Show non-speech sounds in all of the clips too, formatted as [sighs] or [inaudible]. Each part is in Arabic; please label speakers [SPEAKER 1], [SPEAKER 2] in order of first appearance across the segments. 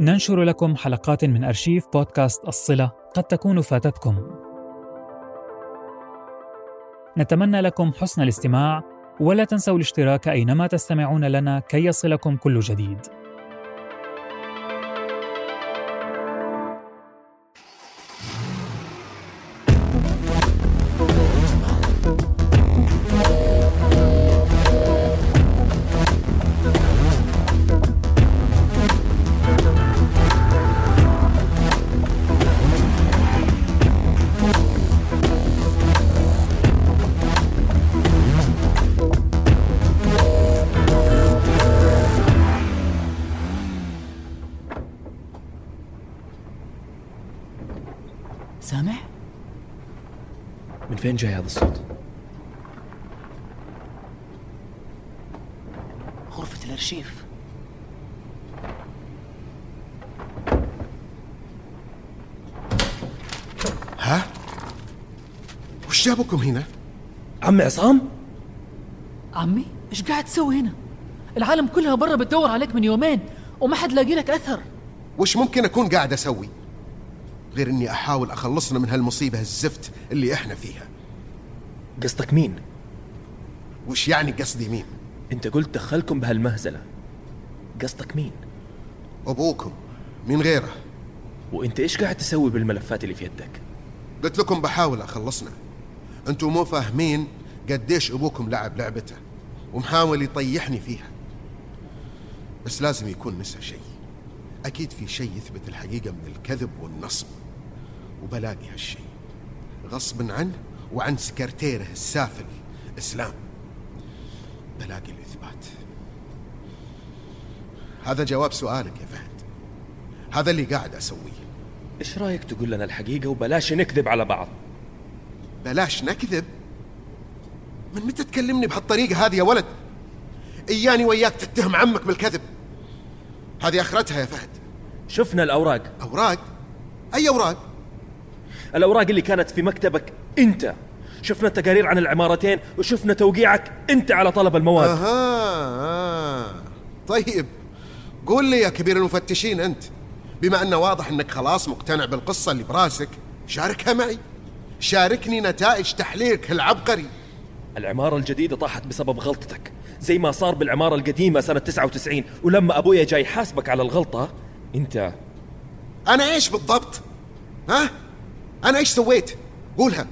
[SPEAKER 1] ننشر لكم حلقات من أرشيف بودكاست الصلة قد تكون فاتتكم. نتمنى لكم حسن الاستماع ولا تنسوا الاشتراك أينما تستمعون لنا كي يصلكم كل جديد.
[SPEAKER 2] فين جاي هذا الصوت؟
[SPEAKER 3] غرفة الأرشيف
[SPEAKER 4] ها؟ وش جابكم هنا؟
[SPEAKER 2] عمي عصام؟
[SPEAKER 3] عمي إيش قاعد تسوي هنا؟ العالم كلها برا بتدور عليك من يومين وما حد لاقي لك أثر
[SPEAKER 4] وش ممكن أكون قاعد أسوي؟ غير إني أحاول أخلصنا من هالمصيبة الزفت اللي إحنا فيها
[SPEAKER 2] قصدك مين؟
[SPEAKER 4] وش يعني قصدي مين؟
[SPEAKER 2] أنت قلت دخلكم بهالمهزلة قصدك مين؟
[SPEAKER 4] أبوكم من غيره
[SPEAKER 2] وأنت إيش قاعد تسوي بالملفات اللي في يدك؟
[SPEAKER 4] قلت لكم بحاول أخلصنا أنتم مو فاهمين قديش أبوكم لعب لعبته ومحاول يطيحني فيها بس لازم يكون نسى شيء أكيد في شيء يثبت الحقيقة من الكذب والنصب وبلاقي هالشيء غصبا عنه وعن سكرتيره السافل إسلام. بلاقي الإثبات. هذا جواب سؤالك يا فهد. هذا اللي قاعد أسويه.
[SPEAKER 2] إيش رأيك تقول لنا الحقيقة وبلاش نكذب على بعض؟
[SPEAKER 4] بلاش نكذب؟ من متى تكلمني بهالطريقة هذه يا ولد؟ إياني وياك تتهم عمك بالكذب. هذه آخرتها يا فهد.
[SPEAKER 2] شفنا الأوراق.
[SPEAKER 4] أوراق؟ أي أوراق؟
[SPEAKER 2] الأوراق اللي كانت في مكتبك أنت. شفنا التقارير عن العمارتين وشفنا توقيعك أنت على طلب المواد.
[SPEAKER 4] أها آه. طيب قول لي يا كبير المفتشين أنت بما أنه واضح أنك خلاص مقتنع بالقصة اللي براسك شاركها معي. شاركني نتائج تحليلك العبقري.
[SPEAKER 2] العمارة الجديدة طاحت بسبب غلطتك. زي ما صار بالعمارة القديمة سنة 99 ولما أبويا جاي حاسبك على الغلطة أنت
[SPEAKER 4] أنا إيش بالضبط؟ ها؟ أنا إيش سويت؟ قولها.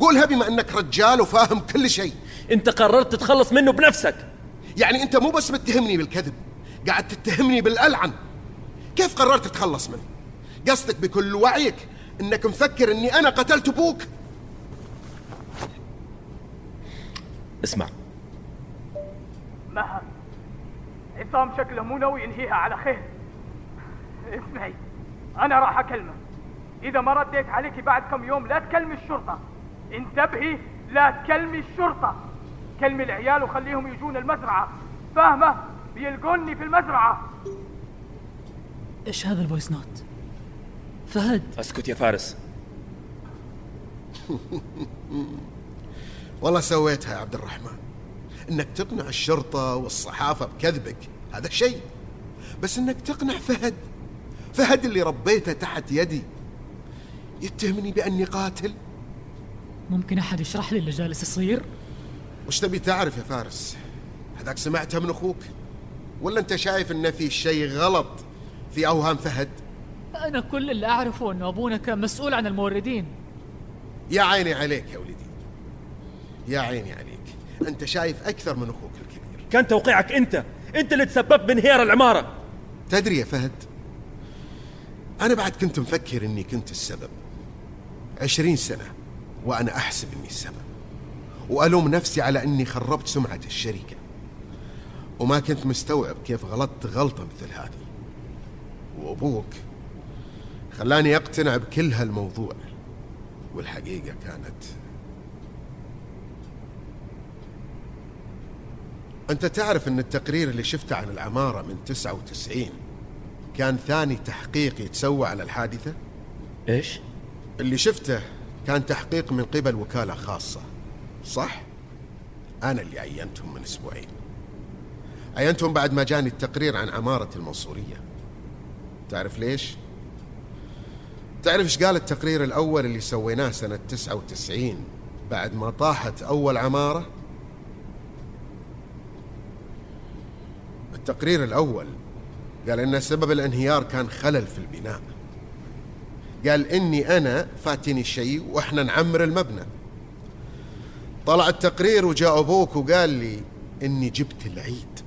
[SPEAKER 4] قولها بما أنك رجال وفاهم كل شيء.
[SPEAKER 2] أنت قررت تتخلص منه بنفسك.
[SPEAKER 4] يعني أنت مو بس متهمني بالكذب قاعد تتهمني بالألعن. كيف قررت تتخلص منه؟ قصدك بكل وعيك إنك مفكر إني أنا قتلت أبوك؟
[SPEAKER 2] اسمع.
[SPEAKER 5] مها عصام شكله مو ناوي ينهيها على خير. اسمعي أنا راح أكلمه. إذا ما رديت عليك بعد كم يوم لا تكلمي الشرطة. انتبهي لا تكلمي الشرطة. كلمي العيال وخليهم يجون المزرعة. فاهمة؟ بيلقوني في المزرعة.
[SPEAKER 3] إيش هذا ال voice note؟ فهد.
[SPEAKER 2] أسكت يا فارس. [laughs]
[SPEAKER 4] والله سويتها يا عبد الرحمن. إنك تقنع الشرطة والصحافة بكذبك هذا شيء. بس إنك تقنع فهد. فهد اللي ربيته تحت يدي. يتهمني بأني قاتل؟
[SPEAKER 3] ممكن أحد يشرح لي اللي جالس يصير؟
[SPEAKER 4] وش تبي تعرف يا فارس؟ هذاك سمعتها من أخوك؟ ولا أنت شايف إن في شيء غلط في أوهام فهد؟
[SPEAKER 3] أنا كل اللي أعرفه إنه ابونا كان مسؤول عن الموردين.
[SPEAKER 4] يا عيني عليك يا ولدي. يا عيني عليك. أنت شايف أكثر من أخوك الكبير.
[SPEAKER 2] كان توقيعك أنت. أنت اللي تسببت بانهيار العمارة.
[SPEAKER 4] تدري يا فهد أنا بعد كنت مفكر إني كنت السبب. عشرين سنة وأنا أحسب إني السبب وألوم نفسي على إني خربت سمعة الشركة وما كنت مستوعب كيف غلطت غلطة مثل هذه وأبوك خلاني أقتنع بكل هالموضوع والحقيقة كانت أنت تعرف أن التقرير اللي شفته عن العمارة من 99 كان ثاني تحقيق يتسوى على الحادثة؟
[SPEAKER 2] إيش؟
[SPEAKER 4] اللي شفته كان تحقيق من قبل وكالة خاصة صح؟ أنا اللي عينتهم من أسبوعين عينتهم بعد ما جاني التقرير عن عمارة المنصورية تعرف ليش؟ تعرف إيش قال التقرير الأول اللي سويناه سنة 99 بعد ما طاحت أول عمارة؟ التقرير الأول قال إن سبب الانهيار كان خلل في البناء قال إني أنا فاتني شيء وإحنا نعمر المبنى. طلع التقرير وجاء أبوك وقال لي إني جبت العيد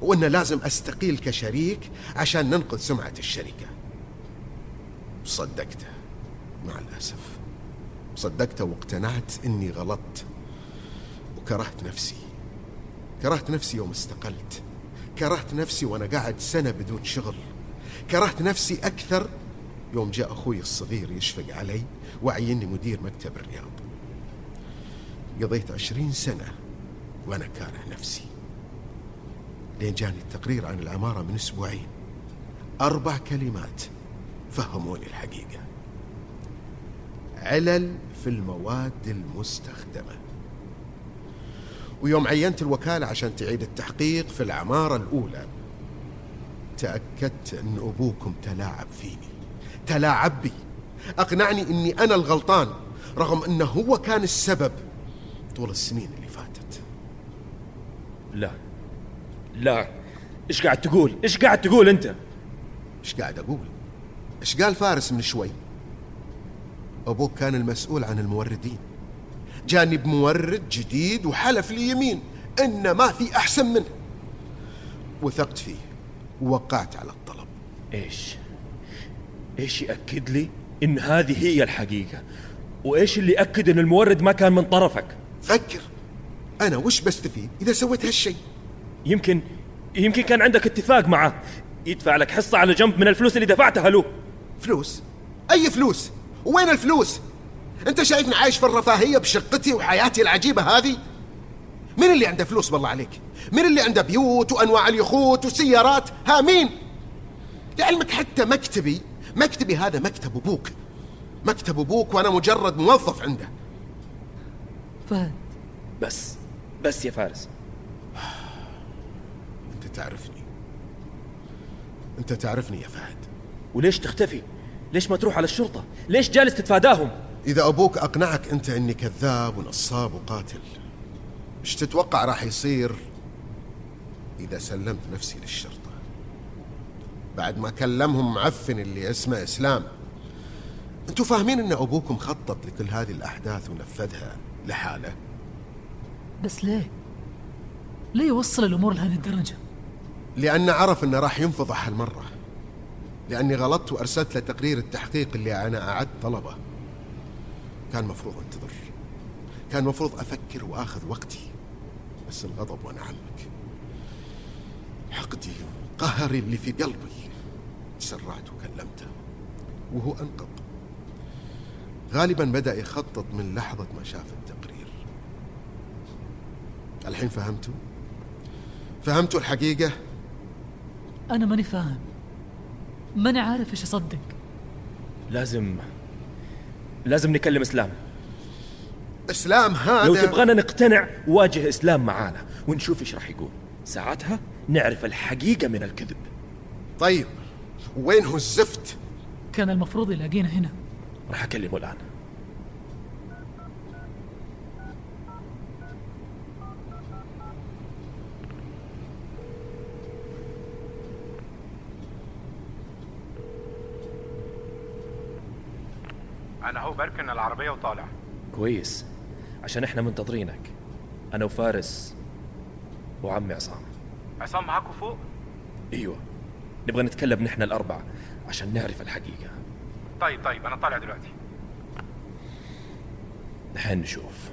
[SPEAKER 4] وإنه لازم أستقيل كشريك عشان ننقذ سمعة الشركة. صدقته. مع الأسف. صدقته واقتنعت إني غلطت وكرهت نفسي. كرهت نفسي يوم استقلت. كرهت نفسي وأنا قاعد سنة بدون شغل. كرهت نفسي أكثر يوم جاء أخوي الصغير يشفق علي وعيني مدير مكتب الرياض. قضيت عشرين سنة وأنا كاره نفسي. لين جاني التقرير عن العمارة من أسبوعين. أربع كلمات فهموني الحقيقة. علل في المواد المستخدمة. ويوم عينت الوكالة عشان تعيد التحقيق في العمارة الأولى تأكدت أن أبوكم تلاعب فيني. تلاعب بي أقنعني أني أنا الغلطان رغم أنه هو كان السبب طول السنين اللي فاتت.
[SPEAKER 2] لا لا. إيش قاعد تقول؟ إيش قاعد تقول أنت؟
[SPEAKER 4] إيش قاعد أقول؟ إيش قال فارس من شوي؟ أبوك كان المسؤول عن الموردين. جاني بمورد جديد وحلف لي يمين إن ما في أحسن منه. وثقت فيه ووقعت على الطلب.
[SPEAKER 2] إيش؟ إيش يأكد لي إن هذه هي الحقيقة؟ وإيش اللي يأكد إن المورد ما كان من طرفك؟
[SPEAKER 4] فكر. أنا وش بستفيد إذا سويت هالشيء؟
[SPEAKER 2] يمكن يمكن كان عندك اتفاق معه. يدفع لك حصة على جنب من الفلوس اللي دفعتها له.
[SPEAKER 4] فلوس؟ أي فلوس؟ وين الفلوس؟ أنت شايفني عايش في الرفاهية بشقتي وحياتي العجيبة هذه؟ مين اللي عنده فلوس بالله عليك؟ مين اللي عنده بيوت وأنواع اليخوت وسيارات ها مين؟ لعلمك حتى مكتبي مكتبي هذا مكتب أبوك. مكتب أبوك وأنا مجرد موظف عنده.
[SPEAKER 3] فهد.
[SPEAKER 2] بس بس يا فارس. [sighs]
[SPEAKER 4] أنت تعرفني. أنت تعرفني يا فهد.
[SPEAKER 2] وليش تختفي؟ ليش ما تروح على الشرطة؟ ليش جالس تتفاداهم؟
[SPEAKER 4] إذا أبوك أقنعك أنت أني كذاب ونصاب وقاتل إيش تتوقع راح يصير إذا سلمت نفسي للشرطة؟ بعد ما كلمهم معفن اللي اسمه إسلام. أنتوا فاهمين أن أبوكم خطط لكل هذه الأحداث ونفذها لحاله؟
[SPEAKER 3] بس ليه؟ ليه يوصل الأمور لهذه الدرجة؟
[SPEAKER 4] لأنه عرف أنه راح ينفضح هالمرة لأني غلطت وأرسلت له تقرير التحقيق اللي أنا أعدت طلبه. كان مفروض أنتظر. كان مفروض أفكر وآخذ وقتي. بس الغضب وأنا عمك حقدي وقهري اللي في قلبي. تسرعت وكلمته وهو أنقض غالبا بدأ يخطط من لحظة ما شاف التقرير. الحين فهمتوا؟ فهمتوا الحقيقة؟
[SPEAKER 3] أنا ماني فاهم. ماني عارف إيش أصدق.
[SPEAKER 2] لازم لازم نكلم إسلام.
[SPEAKER 4] إسلام هذا
[SPEAKER 2] لو تبغانا نقتنع واجه إسلام معانا ونشوف إيش راح يقول. ساعتها نعرف الحقيقة من الكذب.
[SPEAKER 4] طيب وين هو الزفت؟
[SPEAKER 3] كان المفروض يلاقينا هنا.
[SPEAKER 2] راح أكلمه الآن.
[SPEAKER 6] أنا هو بركن العربية وطالع.
[SPEAKER 2] كويس عشان إحنا منتظرينك. أنا وفارس وعمي عصام.
[SPEAKER 6] عصام معاكوا فوق؟
[SPEAKER 2] أيوه. نبغى نتكلم نحن الأربعة عشان نعرف الحقيقة.
[SPEAKER 6] طيب طيب أنا طالع دلوقتي.
[SPEAKER 2] نحن نشوف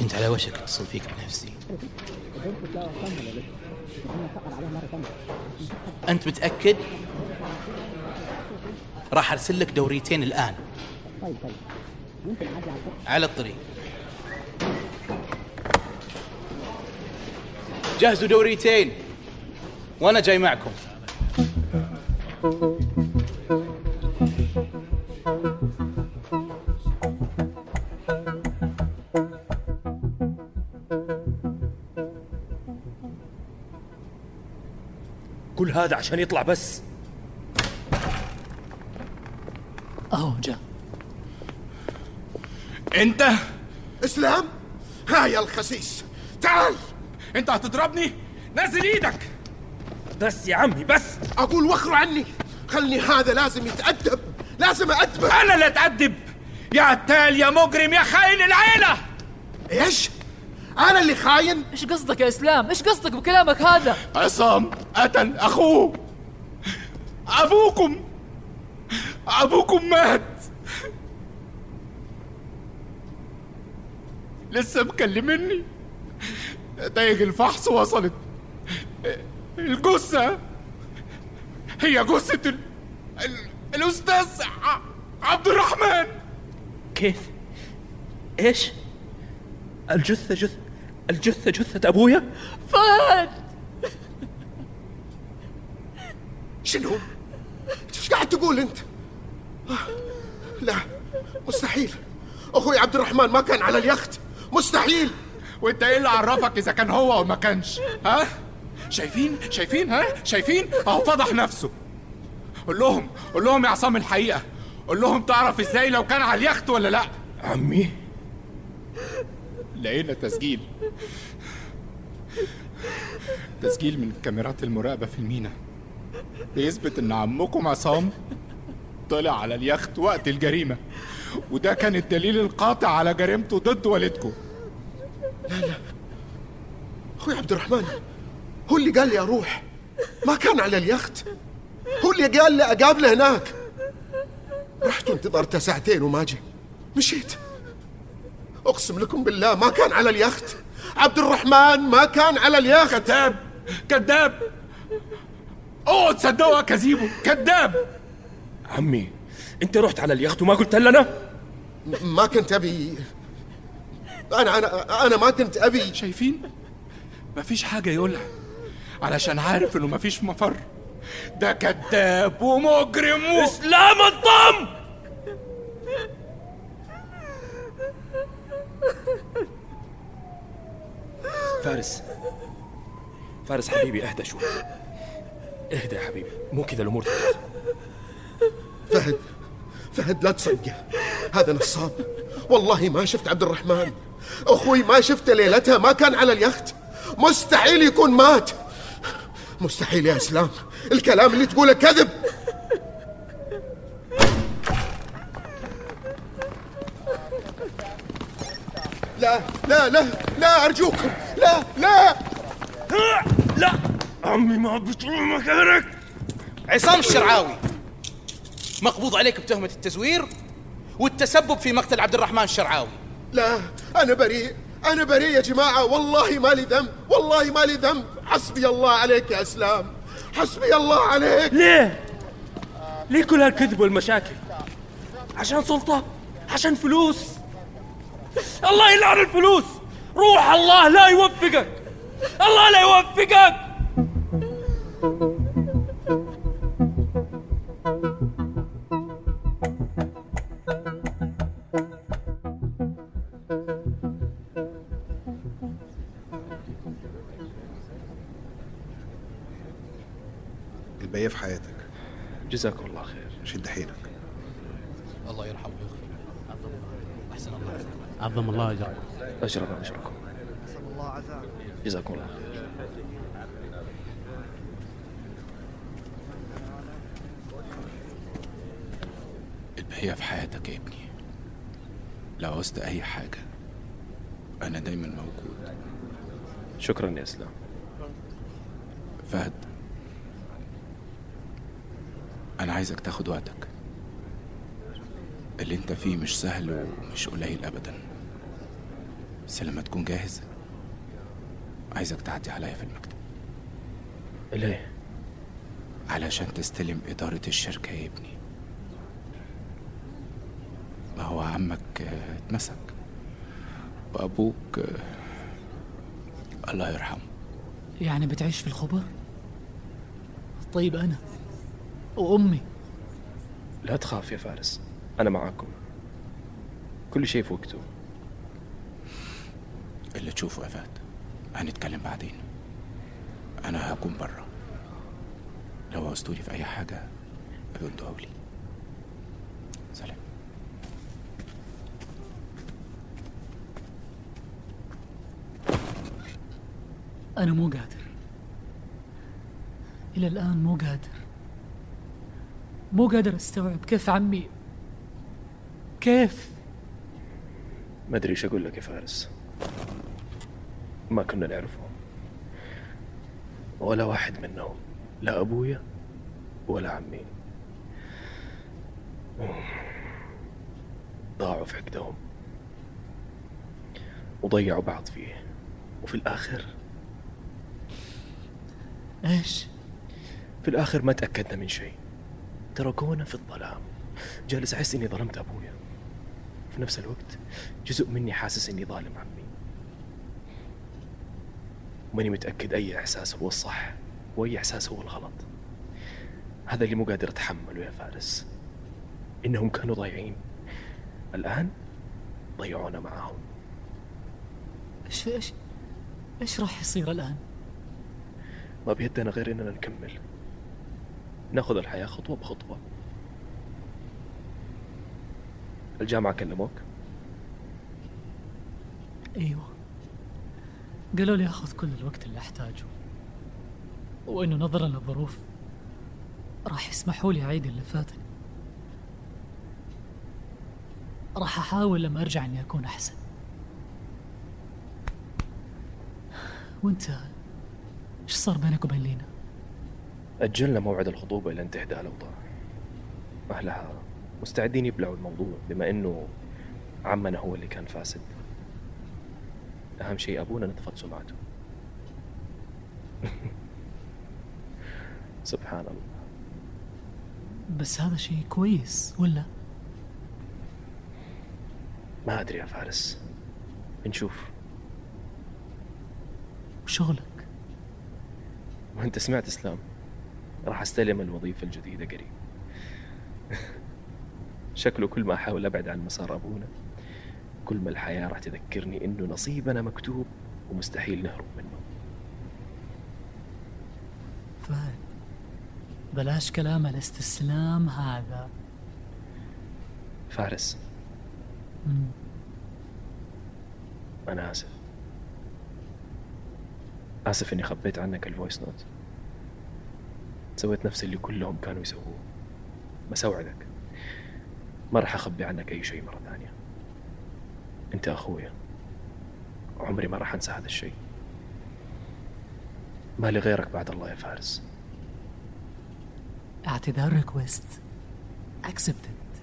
[SPEAKER 7] كنت على وشك اتصل فيك بنفسي. أنت متأكد؟ راح أرسل لك دوريتين الآن. على الطريق. جهزوا دوريتين. وأنا جاي معكم.
[SPEAKER 2] هذا عشان يطلع بس.
[SPEAKER 3] أهو جاء
[SPEAKER 6] أنت؟
[SPEAKER 4] إسلام ها يا الخسيس. تعال.
[SPEAKER 6] أنت هتضربني؟ نزل إيدك.
[SPEAKER 2] بس يا عمي بس.
[SPEAKER 4] أقول وخروا عني. خلني هذا لازم يتأدب. لازم أدبه
[SPEAKER 6] أنا اللي أتأدب. يا عتال يا مجرم يا خاين العيلة.
[SPEAKER 4] إيش؟ أنا اللي خاين؟
[SPEAKER 3] إيش قصدك يا إسلام؟ إيش قصدك بكلامك هذا؟
[SPEAKER 6] عصام. قتل أخوه. أبوكم. أبوكم مات. لسه مكلمني. نتائج الفحص وصلت. الجثة. هي جثة ال... ال... الأستاذ ع... عبد الرحمن
[SPEAKER 2] كيف؟ إيش؟ الجثة جثة الجثة جثة أبويا؟
[SPEAKER 3] فهد!
[SPEAKER 4] شنو؟ إيش قاعد تقول أنت؟ لا مستحيل. أخوي عبد الرحمن ما كان على اليخت. مستحيل.
[SPEAKER 6] وإنت إيه اللي عرفك إذا كان هو أو ما كانش؟ ها؟ شايفين؟ شايفين؟ ها؟ شايفين؟ أهو فضح نفسه. قول لهم قول لهم يا عصام الحقيقة. قول لهم تعرف إزاي لو كان على اليخت ولا لا.
[SPEAKER 2] عمي.
[SPEAKER 6] لقينا تسجيل. تسجيل من كاميرات المراقبة في المينا. بيثبت إن عمكم عصام طلع على اليخت وقت الجريمة وده كان الدليل القاطع على جريمته ضد والدكم.
[SPEAKER 4] أخوي عبد الرحمن هو اللي قال لي أروح؟ ما كان على اليخت؟ هو اللي قال لي أقابله هناك. رحت وانتظرته ساعتين وما جاء مشيت. أقسم لكم بالله ما كان على اليخت. عبد الرحمن ما كان على اليخت.
[SPEAKER 6] كذاب كذاب. اوعوا تصدقوا اكاذيبه كذاب
[SPEAKER 2] عمي أنت رحت على اليخت وما قلت لنا؟
[SPEAKER 4] ما كنت أبي. أنا أنا أنا ما كنت أبي.
[SPEAKER 6] شايفين؟ مفيش حاجة يقولها. علشان عارف إنه مفيش مفر. ده كذاب ومجرم و...
[SPEAKER 2] إسلام الضم! فارس. فارس حبيبي أهدى شوي. اهدى يا حبيبي مو كذا الأمور.
[SPEAKER 4] فهد فهد لا تصدقه. هذا نصاب. والله ما شفت عبد الرحمن. أخوي ما شفته ليلتها ما كان على اليخت. مستحيل يكون مات. مستحيل يا إسلام. الكلام اللي تقوله كذب. لا لا لا لا أرجوكم. لا لا.
[SPEAKER 2] لا. عمي ما بتروح مكانك.
[SPEAKER 7] عصام الشرعاوي مقبوض عليك بتهمة التزوير والتسبب في مقتل عبد الرحمن الشرعاوي.
[SPEAKER 4] لا أنا بريء أنا بريء يا جماعة. والله ما لي ذنب والله ما لي ذنب. حسبي الله عليك يا إسلام. حسبي الله عليك.
[SPEAKER 2] ليه؟ ليه كل هالكذب والمشاكل؟ عشان سلطة؟ عشان فلوس؟ الله يلعن الفلوس. روح الله لا يوفقك. الله لا يوفقك. Mm-hmm.
[SPEAKER 6] البقية في حياتك يا ابني. لو عوزت أي حاجة أنا دايما موجود.
[SPEAKER 2] شكرا يا إسلام.
[SPEAKER 6] فهد أنا عايزك تاخد وقتك. اللي أنت فيه مش سهل ومش قليل أبدا. بس لما تكون جاهز عايزك تعدي عليا في المكتب.
[SPEAKER 2] ليه؟
[SPEAKER 6] علشان تستلم إدارة الشركة يا ابني ما هو عمك آه، اتمسك. وأبوك آه، الله يرحمه.
[SPEAKER 3] يعني بتعيش في الخبر؟ طيب أنا وأمي.
[SPEAKER 2] لا تخاف يا فارس أنا معاكم. كل شيء في وقته.
[SPEAKER 6] اللي تشوفه يا فهد هنتكلم بعدين. أنا هكون برا. لو عوزتوني في أي حاجة ردوا لي سلام.
[SPEAKER 3] أنا مو قادر. إلى الآن مو قادر. مو قادر أستوعب كيف عمي. كيف؟
[SPEAKER 2] ما أدري إيش أقول لك يا فارس. ما كنا نعرفهم. ولا واحد منهم. لا أبويا ولا عمي. ضاعوا في عقدهم. وضيعوا بعض فيه. وفي الآخر
[SPEAKER 3] إيش؟
[SPEAKER 2] في الآخر ما تأكدنا من شيء. تركونا في الظلام. جالس أحس إني ظلمت أبويا. في نفس الوقت جزء مني حاسس إني ظالم عمي. ماني متأكد أي إحساس هو الصح وأي إحساس هو الغلط. هذا اللي مو قادر أتحمله يا فارس. إنهم كانوا ضايعين. الآن ضيعونا معاهم
[SPEAKER 3] إيش إيش إيش راح يصير الآن؟
[SPEAKER 2] ما بيدنا غير إننا نكمل. ناخذ الحياة خطوة بخطوة. الجامعة كلموك؟
[SPEAKER 3] أيوه. قالوا لي آخذ كل الوقت اللي أحتاجه. وإنه نظرا للظروف راح يسمحوا لي أعيد اللي فاتني. راح أحاول لما أرجع إني أكون أحسن. وأنت إيش صار بينك وبين لينا؟
[SPEAKER 2] أجلنا موعد الخطوبة إلى أن تهدى الأوضاع أهلها مستعدين يبلعوا الموضوع بما إنه عمنا هو اللي كان فاسد. أهم شيء أبونا نطفت سمعته. [laughs] سبحان الله.
[SPEAKER 3] بس هذا شيء كويس ولا؟
[SPEAKER 2] ما أدري يا فارس. نشوف.
[SPEAKER 3] وشغلك
[SPEAKER 2] وأنت سمعت إسلام راح أستلم الوظيفة الجديدة قريب. [laughs] شكله كل ما أحاول أبعد عن مسار أبونا كل ما الحياة راح تذكرني إنه نصيبنا مكتوب ومستحيل نهرب منه.
[SPEAKER 3] فهد بلاش كلام الاستسلام هذا.
[SPEAKER 2] فارس.
[SPEAKER 3] مم.
[SPEAKER 2] أنا آسف. آسف إني خبيت عنك ال voice note سويت نفس اللي كلهم كانوا يسووه. بس أوعدك ما راح أخبي عنك أي شيء مرة ثانية. أنت أخويا. عمري ما راح أنسى هذا الشيء. ما لي غيرك بعد الله يا فارس.
[SPEAKER 3] اعتذار request accepted.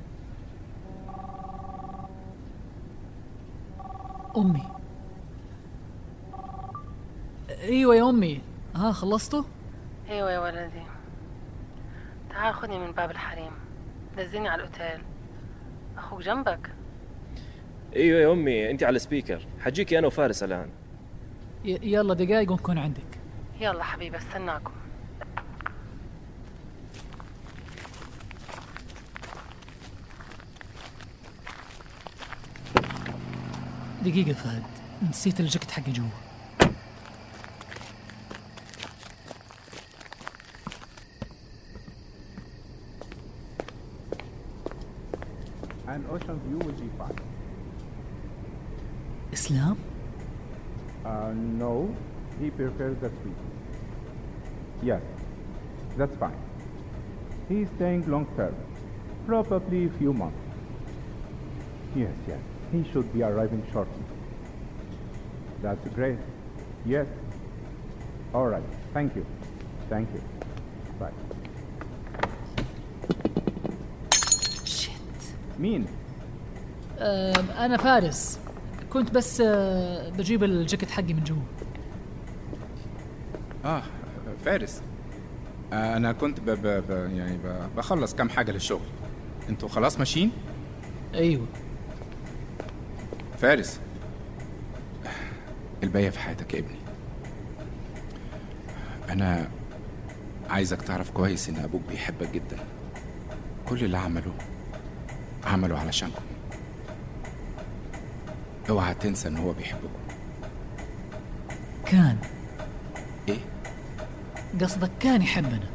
[SPEAKER 3] أمي. أيوة يا أمي. ها خلصتوا؟
[SPEAKER 8] أيوه يا ولدي. تعال خذني من باب الحريم. نزلني على الأوتيل. أخوك جنبك؟
[SPEAKER 2] إيوه يا أمي أنت على ال speaker حجيكي أنا وفارس الآن.
[SPEAKER 3] ي- يلا دقايق ونكون عندك.
[SPEAKER 8] يلا حبيبي استناكم.
[SPEAKER 3] دقيقة فهد. نسيت الجاكيت حقي جوا
[SPEAKER 6] personal view will be.
[SPEAKER 3] Islam?
[SPEAKER 6] Uh, no, he prefers the sweet. Yes, that's fine. He's staying long term, probably a few months. Yes, yes, he should be arriving shortly. That's great. Yes. All right, thank you. Thank you. Bye.
[SPEAKER 3] Shit.
[SPEAKER 6] Mean.
[SPEAKER 3] أم، أنا فارس. كنت بس أه، بجيب الجاكيت حقي من جوا.
[SPEAKER 6] آه فارس. آه أنا كنت ب ب ب يعني ب بخلص كام حاجة للشغل. أنتوا خلاص ماشيين؟
[SPEAKER 3] أيوة.
[SPEAKER 6] فارس. الباقية في حياتك يا ابني. أنا عايزك تعرف كويس إن أبوك بيحبك جدا. كل اللي عمله عمله علشانكم. أوعى تنسى إن هو بيحبكم.
[SPEAKER 3] كان.
[SPEAKER 6] إيه؟
[SPEAKER 3] قصدك كان يحبنا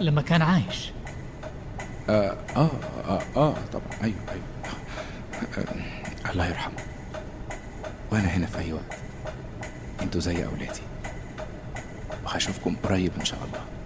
[SPEAKER 3] لما كان عايش.
[SPEAKER 6] آه آه آه, آه طبعا. أيوه أيوه. آه الله يرحمه. وأنا هنا في أي وقت. أنتوا زي أولادي. وهشوفكم قريب إن شاء الله.